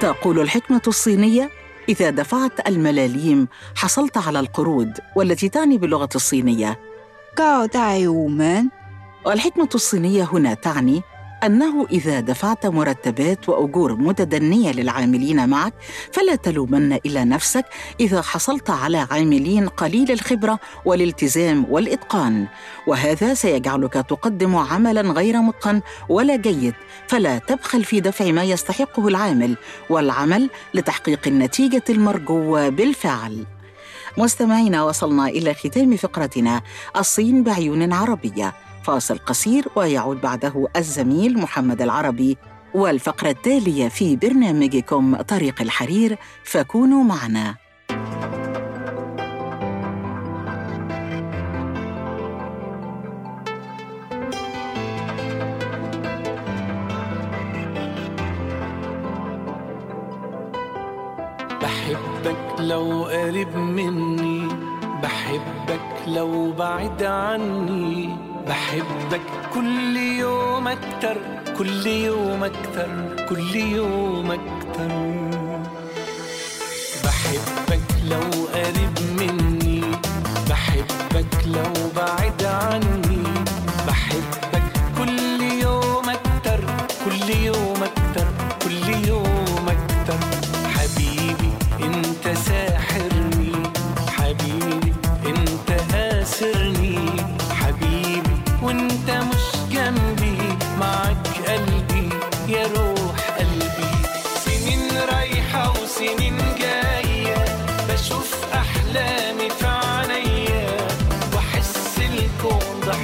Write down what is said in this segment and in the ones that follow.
تقول الحكمة الصينية إذا دفعت الملاليم حصلت على القروض والتي تعني باللغة الصينية. والحكمة الصينية هنا تعني أنه إذا دفعت مرتبات وأجور متدنية للعاملين معك فلا تلومن إلا نفسك إذا حصلت على عاملين قليل الخبرة والالتزام والإتقان. وهذا سيجعلك تقدم عملا غير متقن ولا جيد. فلا تبخل في دفع ما يستحقه العامل والعمل لتحقيق النتيجة المرجوة بالفعل. مستمعينا وصلنا إلى ختام فقرتنا. الصين بعيون عربية. فاصل قصير ويعود بعده الزميل محمد العربي والفقرة التالية في برنامجكم طريق الحرير فكونوا معنا. بحبك لو قريب مني بحبك لو بعد عني بحبك كل يوم أكتر كل يوم أكتر كل يوم أكتر.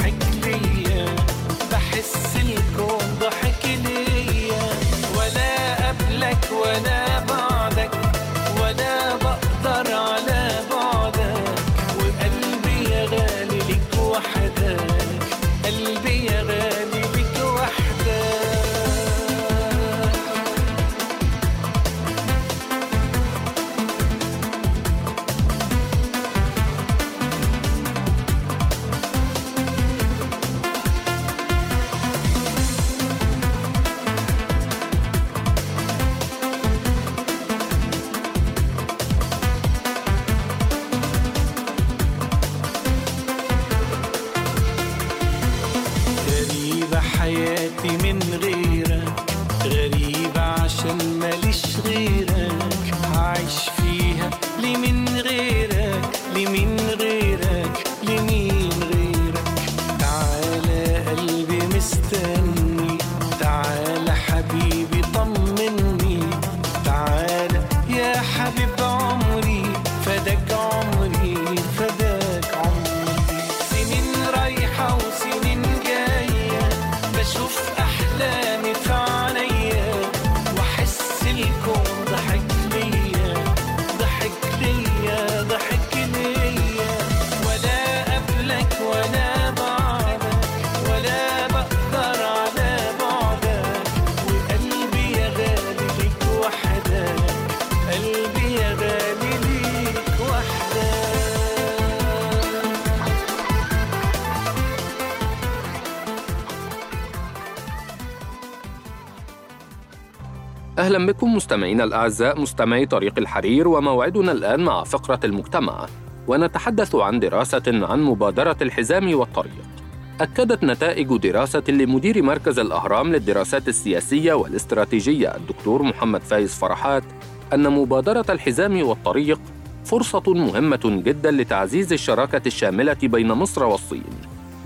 Thank أهلا بكم مستمعينا الأعزاء مستمعي طريق الحرير وموعدنا الآن مع فقرة المجتمع. ونتحدث عن دراسة عن مبادرة الحزام والطريق. أكدت نتائج دراسة لمدير مركز الأهرام للدراسات السياسية والاستراتيجية الدكتور محمد فايز فرحات أن مبادرة الحزام والطريق فرصة مهمة جدا لتعزيز الشراكة الشاملة بين مصر والصين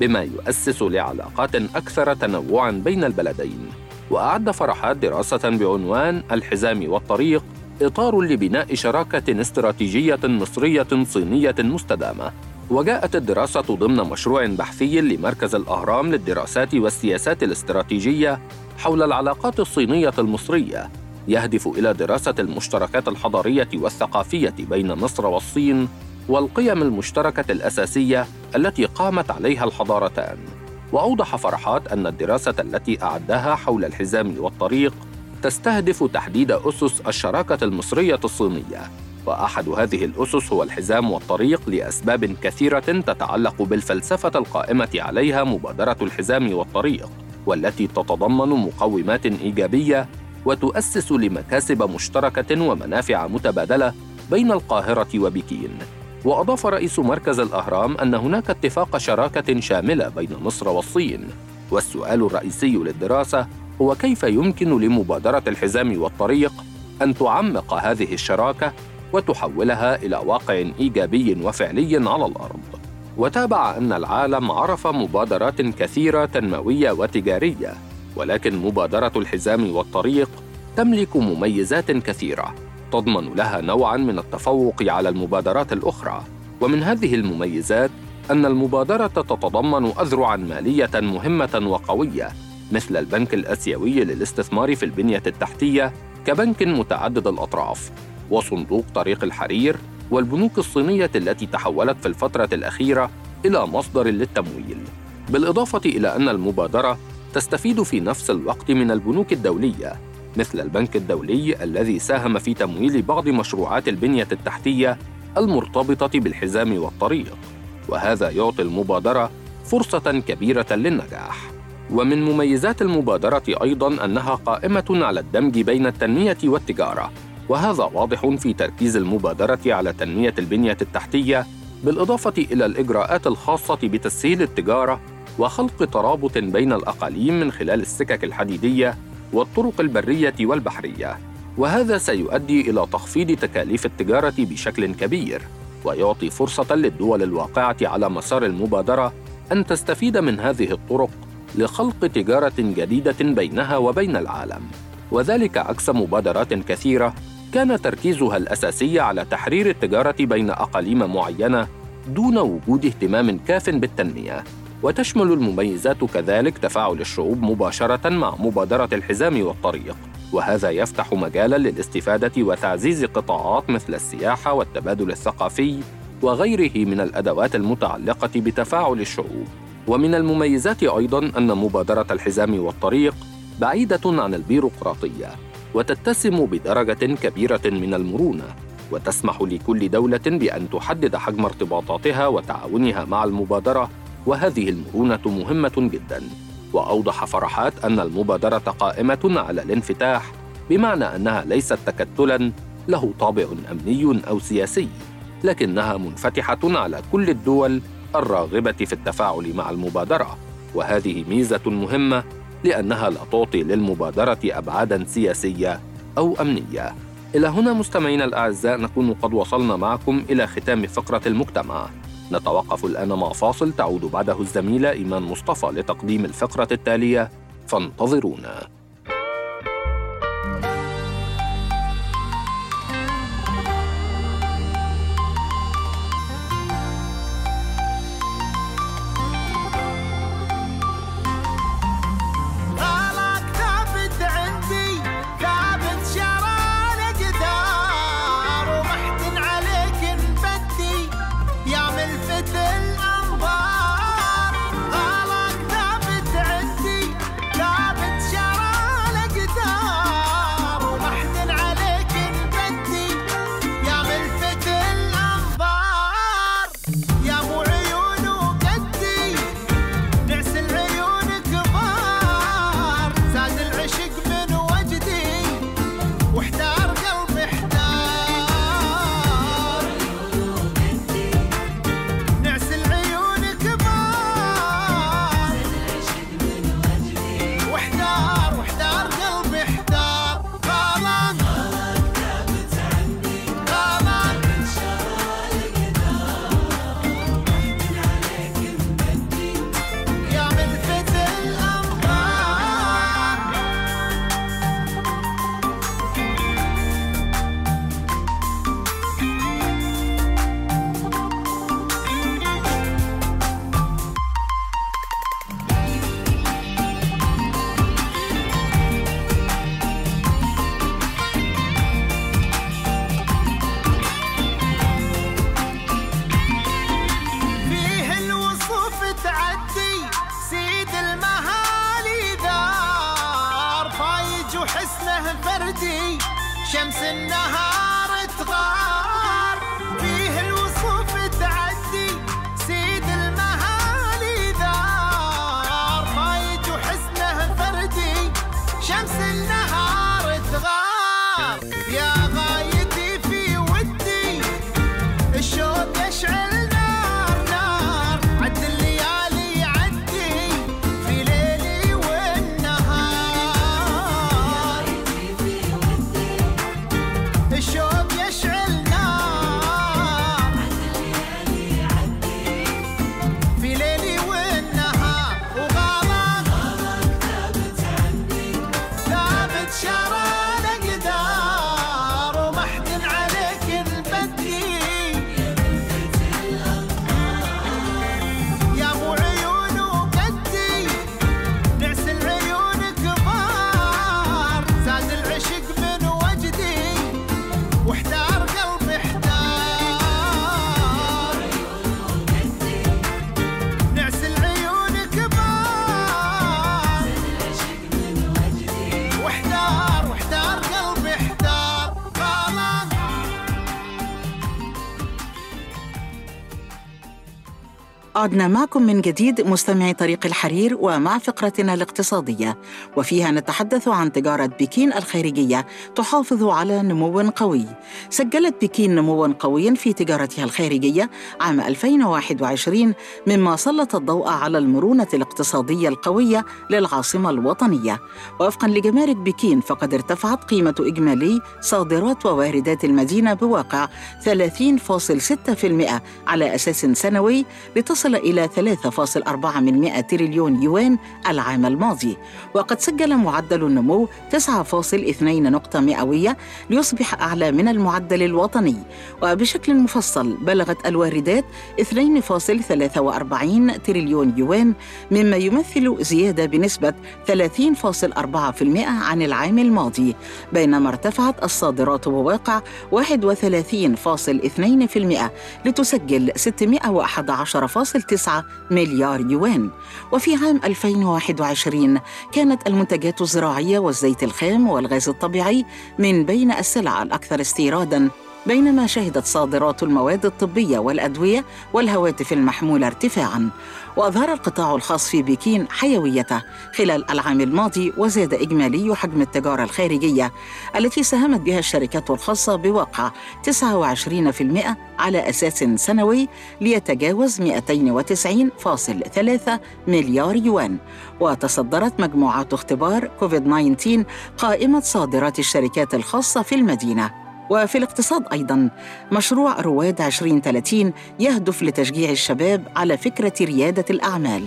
بما يؤسس لعلاقات أكثر تنوعا بين البلدين. وأعد فرحات دراسة بعنوان الحزام والطريق إطار لبناء شراكة استراتيجية مصرية صينية مستدامة. وجاءت الدراسة ضمن مشروع بحثي لمركز الأهرام للدراسات والسياسات الاستراتيجية حول العلاقات الصينية المصرية. يهدف إلى دراسة المشتركات الحضارية والثقافية بين مصر والصين والقيم المشتركة الأساسية التي قامت عليها الحضارتان. وأوضح فرحات أن الدراسة التي أعدها حول الحزام والطريق تستهدف تحديد أسس الشراكة المصرية الصينية وأحد هذه الأسس هو الحزام والطريق لأسباب كثيرة تتعلق بالفلسفة القائمة عليها مبادرة الحزام والطريق والتي تتضمن مقومات إيجابية وتؤسس لمكاسب مشتركة ومنافع متبادلة بين القاهرة وبكين. وأضاف رئيس مركز الأهرام أن هناك اتفاق شراكة شاملة بين مصر والصين. والسؤال الرئيسي للدراسة هو كيف يمكن لمبادرة الحزام والطريق أن تعمق هذه الشراكة وتحولها إلى واقع إيجابي وفعلي على الأرض؟ وتابع أن العالم عرف مبادرات كثيرة تنموية وتجارية ولكن مبادرة الحزام والطريق تملك مميزات كثيرة. تضمن لها نوعا من التفوق على المبادرات الأخرى. ومن هذه المميزات أن المبادرة تتضمن اذرعا مالية مهمة وقوية مثل البنك الأسيوي للاستثمار في البنية التحتية كبنك متعدد الأطراف وصندوق طريق الحرير والبنوك الصينية التي تحولت في الفترة الأخيرة إلى مصدر للتمويل. بالإضافة إلى أن المبادرة تستفيد في نفس الوقت من البنوك الدولية مثل البنك الدولي الذي ساهم في تمويل بعض مشروعات البنية التحتية المرتبطة بالحزام والطريق. وهذا يعطي المبادرة فرصة كبيرة للنجاح. ومن مميزات المبادرة أيضاً أنها قائمة على الدمج بين التنمية والتجارة. وهذا واضح في تركيز المبادرة على تنمية البنية التحتية بالإضافة إلى الإجراءات الخاصة بتسهيل التجارة وخلق ترابط بين الأقاليم من خلال السكك الحديدية والطرق البرية والبحرية وهذا سيؤدي إلى تخفيض تكاليف التجارة بشكل كبير ويعطي فرصة للدول الواقعة على مسار المبادرة أن تستفيد من هذه الطرق لخلق تجارة جديدة بينها وبين العالم. وذلك عكس مبادرات كثيرة كان تركيزها الأساسي على تحرير التجارة بين أقاليم معينة دون وجود اهتمام كاف بالتنمية. وتشمل المميزات كذلك تفاعل الشعوب مباشرة مع مبادرة الحزام والطريق. وهذا يفتح مجالا للاستفادة وتعزيز قطاعات مثل السياحة والتبادل الثقافي وغيره من الأدوات المتعلقة بتفاعل الشعوب. ومن المميزات أيضا أن مبادرة الحزام والطريق بعيدة عن البيروقراطية وتتسم بدرجة كبيرة من المرونة وتسمح لكل دولة بأن تحدد حجم ارتباطاتها وتعاونها مع المبادرة وهذه المرونه مهمة جدا وأوضح فرحات أن المبادرة قائمة على الانفتاح بمعنى أنها ليست تكتلا له طابع أمني أو سياسي لكنها منفتحة على كل الدول الراغبة في التفاعل مع المبادرة وهذه ميزة مهمة لأنها لا تعطي للمبادرة أبعاداً سياسية أو أمنية. إلى هنا مستمعينا الأعزاء نكون قد وصلنا معكم إلى ختام فقرة المجتمع. نتوقف الآن مع فاصل تعود بعده الزميلة إيمان مصطفى لتقديم الفقرة التالية فانتظرونا. عدنا معكم من جديد مستمعي طريق الحرير ومع فقرتنا الاقتصادية. وفيها نتحدث عن تجارة بكين الخارجية تحافظ على نمو قوي. سجلت بكين نموا قويا في تجارتها الخارجية عام 2021 مما سلط الضوء على المرونة الاقتصادية القوية للعاصمة الوطنية. وفقا لجمارك بكين فقد ارتفعت قيمة إجمالي صادرات وواردات المدينة بواقع 30.6% على أساس سنوي لتصل إلى 3.4 من 100 تريليون يوان العام الماضي وقد سجل معدل النمو 9.2 نقطة مئوية ليصبح أعلى من المعدل الوطني وبشكل مفصل بلغت الواردات 2.43 تريليون يوان مما يمثل زيادة بنسبة 30.4% عن العام الماضي بينما ارتفعت الصادرات بواقع 31.2% لتسجل 611.9 مليار يوان. وفي عام 2021 كانت المنتجات الزراعية والزيت الخام والغاز الطبيعي من بين السلع الأكثر استيرادا. بينما شهدت صادرات المواد الطبية والأدوية والهواتف المحمولة ارتفاعاً. وأظهر القطاع الخاص في بكين حيويته خلال العام الماضي وزاد إجمالي حجم التجارة الخارجية التي ساهمت بها الشركات الخاصة بواقع 29% على أساس سنوي ليتجاوز 290.3 مليار يوان. وتصدرت مجموعات اختبار كوفيد 19 قائمة صادرات الشركات الخاصة في المدينة. وفي الاقتصاد أيضا مشروع رواد 2030 يهدف لتشجيع الشباب على فكرة ريادة الأعمال.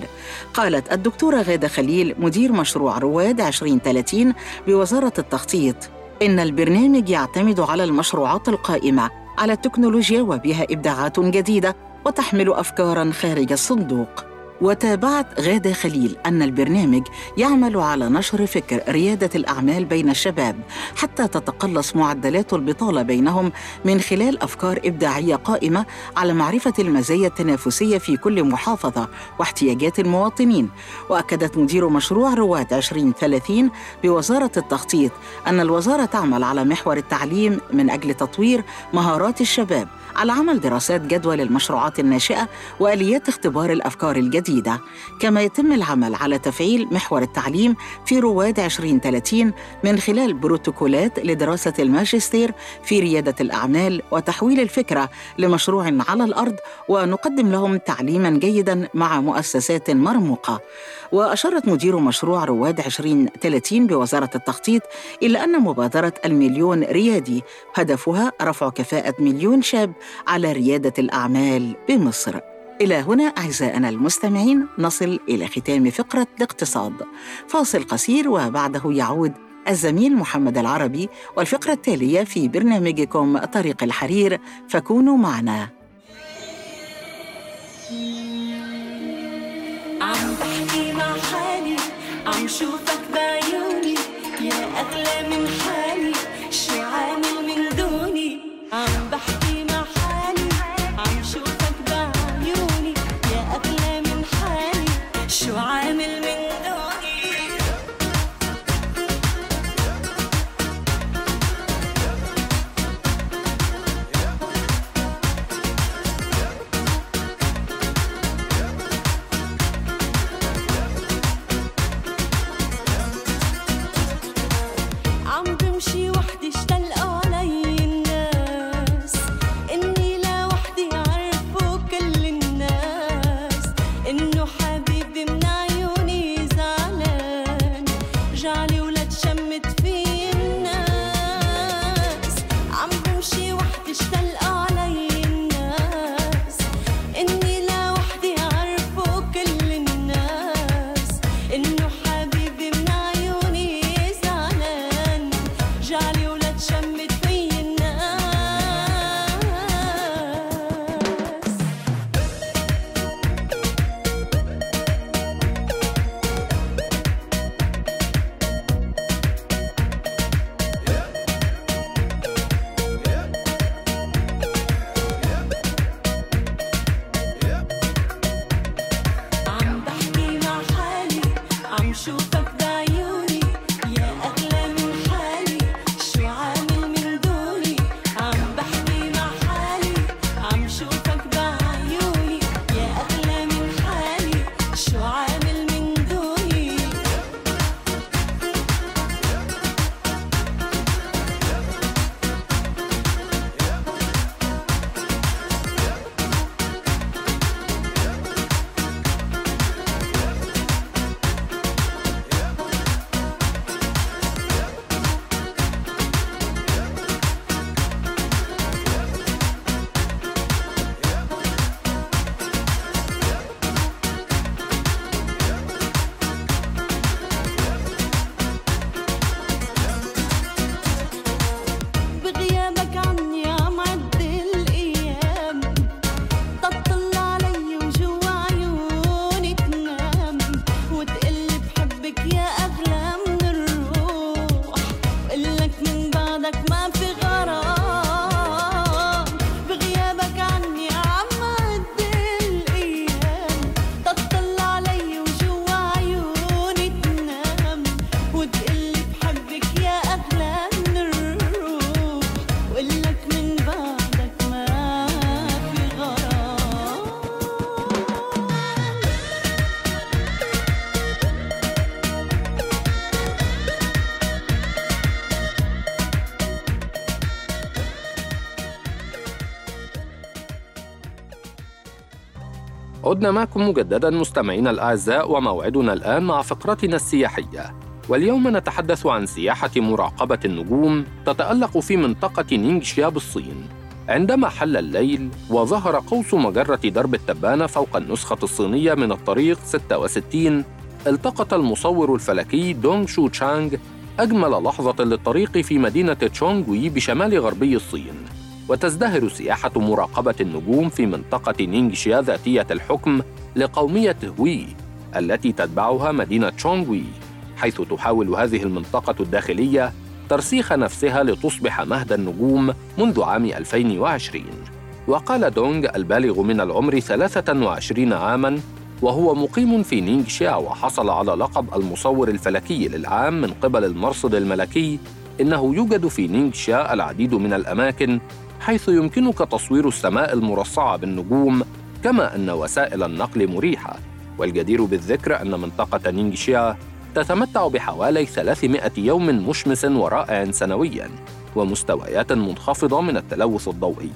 قالت الدكتورة غادة خليل مدير مشروع رواد 2030 بوزارة التخطيط إن البرنامج يعتمد على المشروعات القائمة على التكنولوجيا وبها إبداعات جديدة وتحمل أفكاراً خارج الصندوق. وتابعت غادة خليل أن البرنامج يعمل على نشر فكر ريادة الأعمال بين الشباب حتى تتقلص معدلات البطالة بينهم من خلال أفكار إبداعية قائمة على معرفة المزايا التنافسية في كل محافظة واحتياجات المواطنين. وأكدت مدير مشروع رواد 2030 بوزارة التخطيط أن الوزارة تعمل على محور التعليم من أجل تطوير مهارات الشباب على عمل دراسات جدوى للمشروعات الناشئة وآليات اختبار الأفكار الجديدة. كما يتم العمل على تفعيل محور التعليم في رواد 2030 من خلال بروتوكولات لدراسة الماجستير في ريادة الأعمال وتحويل الفكرة لمشروع على الأرض ونقدم لهم تعليما جيدا مع مؤسسات مرموقة. وأشارت مدير مشروع رواد 2030 بوزارة التخطيط إلى أن مبادرة المليون ريادي هدفها رفع كفاءة مليون شاب على ريادة الأعمال بمصر. إلى هنا أعزائنا المستمعين نصل إلى ختام فقرة الاقتصاد. فاصل قصير وبعده يعود الزميل محمد العربي والفقرة التالية في برنامجكم طريق الحرير. فكونوا معنا. عم بحكي مع حالي عم شوفك بعيوني. يا أغلى من حالي شو عامل من دوني؟ عم بحكي مع من دوني shoot عدنا معكم مجددا مستمعينا الأعزاء وموعدنا الآن مع فقرتنا السياحية. واليوم نتحدث عن سياحة مراقبة النجوم تتألق في منطقة نينغشيا بالصين. عندما حل الليل وظهر قوس مجرة درب التبانة فوق النسخة الصينية من الطريق 66 التقط المصور الفلكي دونغ شو تشانغ أجمل لحظة للطريق في مدينة تشونغوي بشمال غربي الصين. وتزدهر سياحة مراقبة النجوم في منطقة نينغشيا ذاتية الحكم لقومية هوي التي تتبعها مدينة تشونغوي حيث تحاول هذه المنطقة الداخلية ترسيخ نفسها لتصبح مهد النجوم منذ عام 2020 وقال دونغ البالغ من العمر 23 عاماً وهو مقيم في نينغشيا وحصل على لقب المصور الفلكي للعام من قبل المرصد الملكي إنه يوجد في نينغشيا العديد من الأماكن حيث يمكنك تصوير السماء المرصعة بالنجوم كما أن وسائل النقل مريحة. والجدير بالذكر أن منطقة نينغشيا تتمتع بحوالي 300 يوم مشمس ورائع سنوياً ومستويات منخفضة من التلوث الضوئي.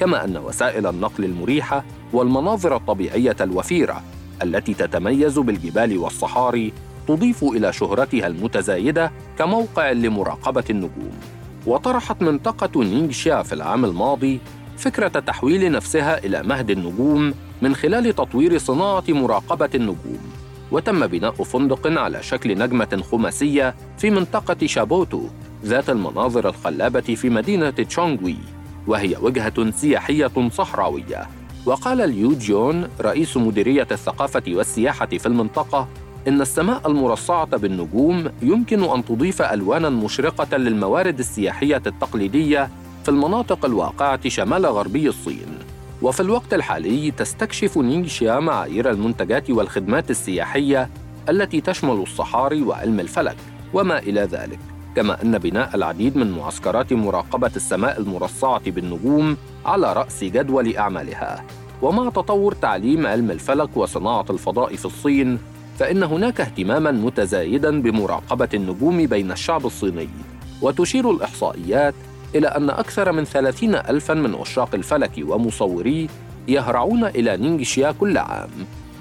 كما أن وسائل النقل المريحة والمناظر الطبيعية الوفيرة التي تتميز بالجبال والصحاري تضيف إلى شهرتها المتزايدة كموقع لمراقبة النجوم. وطرحت منطقة نينغشيا في العام الماضي فكرة تحويل نفسها إلى مهد النجوم من خلال تطوير صناعة مراقبة النجوم وتم بناء فندق على شكل نجمة خماسية في منطقة شابوتو ذات المناظر الخلابة في مدينة تشونغوي وهي وجهة سياحية صحراوية. وقال ليو جيون رئيس مديرية الثقافة والسياحة في المنطقة إن السماء المرصعة بالنجوم يمكن أن تضيف ألوانا مشرقة للموارد السياحية التقليدية في المناطق الواقعة شمال غربي الصين. وفي الوقت الحالي تستكشف نينغشيا معايير المنتجات والخدمات السياحية التي تشمل الصحاري وعلم الفلك وما إلى ذلك. كما أن بناء العديد من معسكرات مراقبة السماء المرصعة بالنجوم على رأس جدول أعمالها. ومع تطور تعليم علم الفلك وصناعة الفضاء في الصين فإن هناك اهتماماً متزايداً بمراقبة النجوم بين الشعب الصيني وتشير الإحصائيات إلى أن أكثر من ثلاثين ألفاً من عشاق الفلك ومصوريه يهرعون إلى نينغشيا كل عام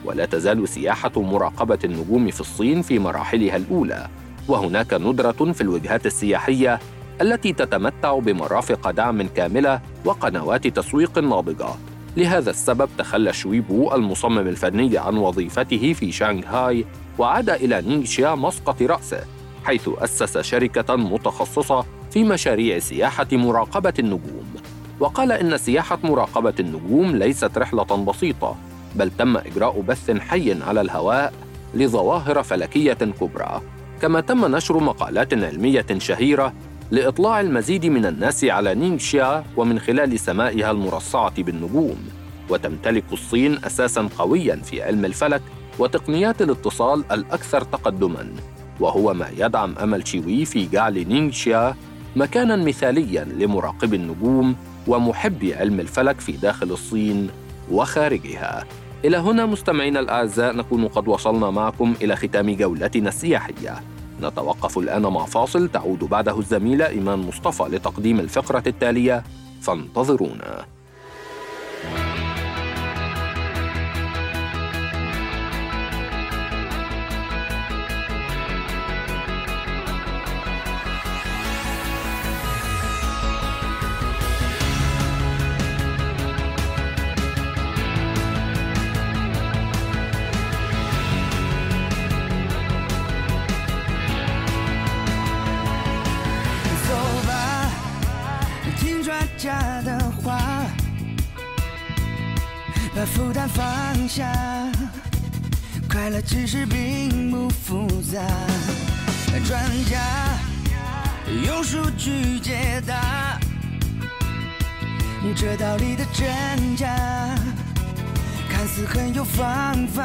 ولا تزال سياحة مراقبة النجوم في الصين في مراحلها الأولى وهناك ندرة في الوجهات السياحية التي تتمتع بمرافق دعم كاملة وقنوات تسويق ناضجة. لهذا السبب تخلى شويبو المصمم الفني عن وظيفته في شانغهاي وعاد إلى نينغشيا مسقط رأسه حيث أسس شركة متخصصة في مشاريع سياحة مراقبة النجوم. وقال إن سياحة مراقبة النجوم ليست رحلة بسيطة بل تم إجراء بث حي على الهواء لظواهر فلكية كبرى. كما تم نشر مقالات علمية شهيرة لإطلاع المزيد من الناس على نينغشيا ومن خلال سمائها المرصعة بالنجوم. وتمتلك الصين أساساً قوياً في علم الفلك وتقنيات الاتصال الأكثر تقدماً. وهو ما يدعم أمل شيوي في جعل نينغشيا مكاناً مثالياً لمراقب النجوم ومحبي علم الفلك في داخل الصين وخارجها. إلى هنا مستمعينا الأعزاء نكون قد وصلنا معكم إلى ختام جولتنا السياحية. نتوقف الآن مع فاصل. تعود بعده الزميلة إيمان مصطفى لتقديم الفقرة التالية. فانتظرونا. 下，快乐其实并不复杂。专家用数据解答这道理的真假，看似很有方法。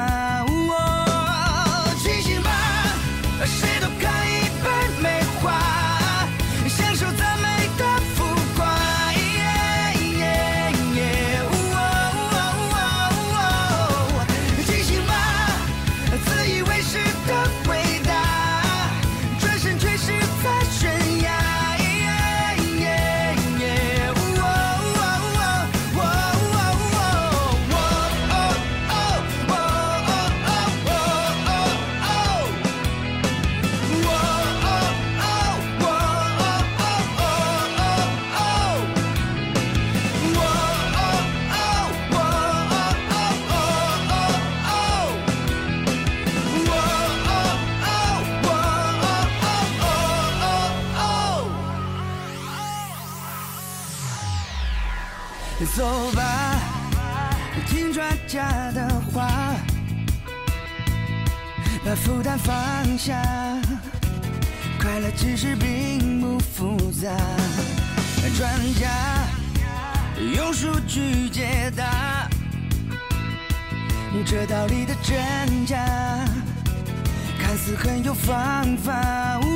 看似很有方法。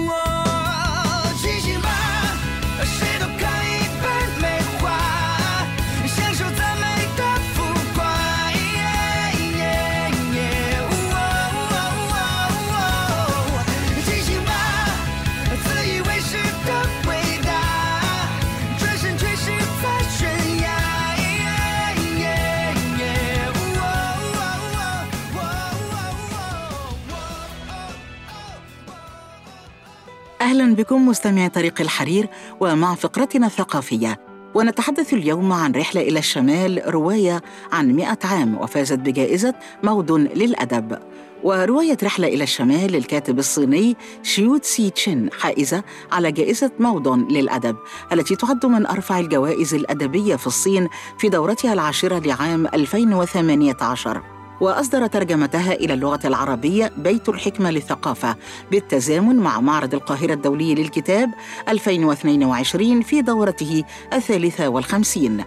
بكم مستمعي طريق الحرير ومع فقرتنا الثقافية. ونتحدث اليوم عن رحلة إلى الشمال رواية عن مئة عام وفازت بجائزة مودن للأدب. ورواية رحلة إلى الشمال للكاتب الصيني شيو تسي تشين حائزة على جائزة مودن للأدب التي تعد من أرفع الجوائز الأدبية في الصين في دورتها العاشرة لعام 2018 وأصدر ترجمتها إلى اللغة العربية بيت الحكمة للثقافة بالتزامن مع معرض القاهرة الدولي للكتاب 2022 في دورته الثالثة والخمسين.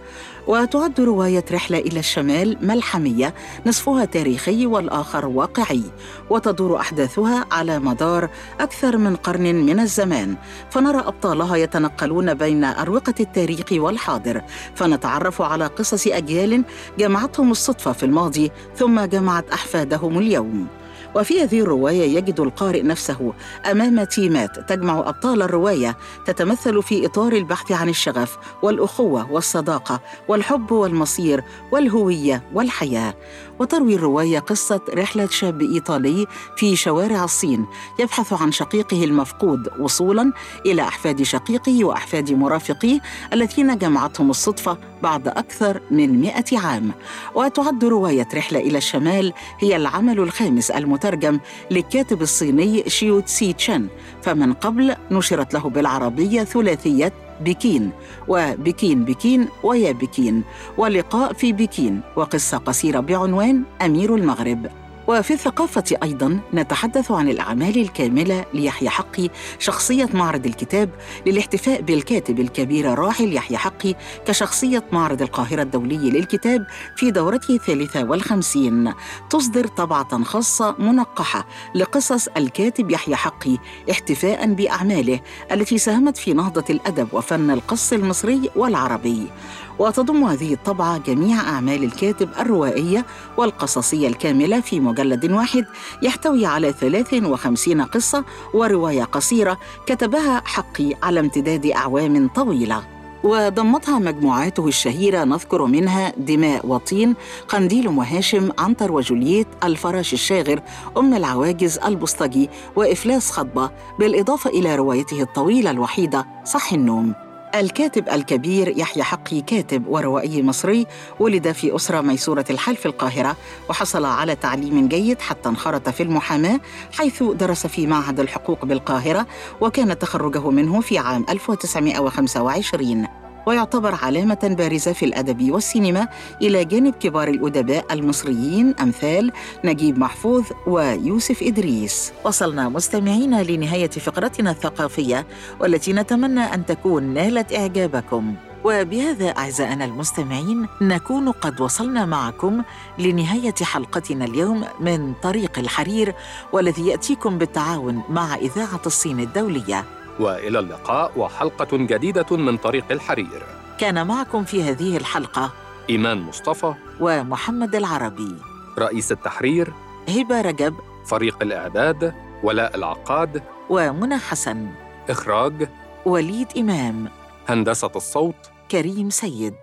وتعد رواية رحلة إلى الشمال ملحمية نصفها تاريخي والآخر واقعي وتدور أحداثها على مدار أكثر من قرن من الزمان. فنرى أبطالها يتنقلون بين أروقة التاريخ والحاضر فنتعرف على قصص أجيال جمعتهم الصدفة في الماضي ثم جمعت أحفادهم اليوم. وفي هذه الرواية يجد القارئ نفسه أمام تيمات تجمع أبطال الرواية تتمثل في إطار البحث عن الشغف والأخوة والصداقة والحب والمصير والهوية والحياة. وتروي الرواية قصة رحلة شاب إيطالي في شوارع الصين يبحث عن شقيقه المفقود وصولا إلى أحفاد شقيقه وأحفاد مرافقيه الذين جمعتهم الصدفة بعد أكثر من مئة عام. وتعد رواية رحلة إلى الشمال هي العمل الخامس المترجم للكاتب الصيني شيو تسي تشن فمن قبل نشرت له بالعربية ثلاثية بكين وبكين بكين ويا بكين ولقاء في بكين وقصة قصيرة بعنوان أمير المغرب. وفي الثقافة أيضا نتحدث عن الأعمال الكاملة ليحيى حقي شخصية معرض الكتاب للاحتفاء بالكاتب الكبير الراحل يحيى حقي كشخصية معرض القاهرة الدولي للكتاب في دورته الثالثة والخمسين. تصدر طبعة خاصة منقحة لقصص الكاتب يحيى حقي احتفاء بأعماله التي ساهمت في نهضة الأدب وفن القص المصري والعربي. وتضم هذه الطبعة جميع أعمال الكاتب الروائية والقصصية الكاملة في مجلد واحد يحتوي على 53 قصة ورواية قصيرة كتبها حقي على امتداد أعوام طويلة. وضمتها مجموعاته الشهيرة نذكر منها دماء وطين قنديل وهاشم عنتر وجولييت الفراش الشاغر أم العواجز البسطجي وإفلاس خطبة بالإضافة إلى روايته الطويلة الوحيدة صح النوم. الكاتب الكبير يحيى حقي كاتب وروائي مصري ولد في أسرة ميسورة الحال في القاهرة وحصل على تعليم جيد حتى انخرط في المحاماة حيث درس في معهد الحقوق بالقاهرة وكان تخرجه منه في عام 1925 ويعتبر علامة بارزة في الأدب والسينما إلى جانب كبار الأدباء المصريين أمثال نجيب محفوظ ويوسف إدريس. وصلنا مستمعين لنهاية فقرتنا الثقافية والتي نتمنى أن تكون نالت إعجابكم. وبهذا أعزائنا المستمعين نكون قد وصلنا معكم لنهاية حلقتنا اليوم من طريق الحرير والذي يأتيكم بالتعاون مع إذاعة الصين الدولية. وإلى اللقاء وحلقة جديدة من طريق الحرير. كان معكم في هذه الحلقة إيمان مصطفى ومحمد العربي. رئيس التحرير هبة رجب فريق الإعداد ولاء العقاد ومنى حسن. إخراج وليد إمام. هندسة الصوت كريم سيد.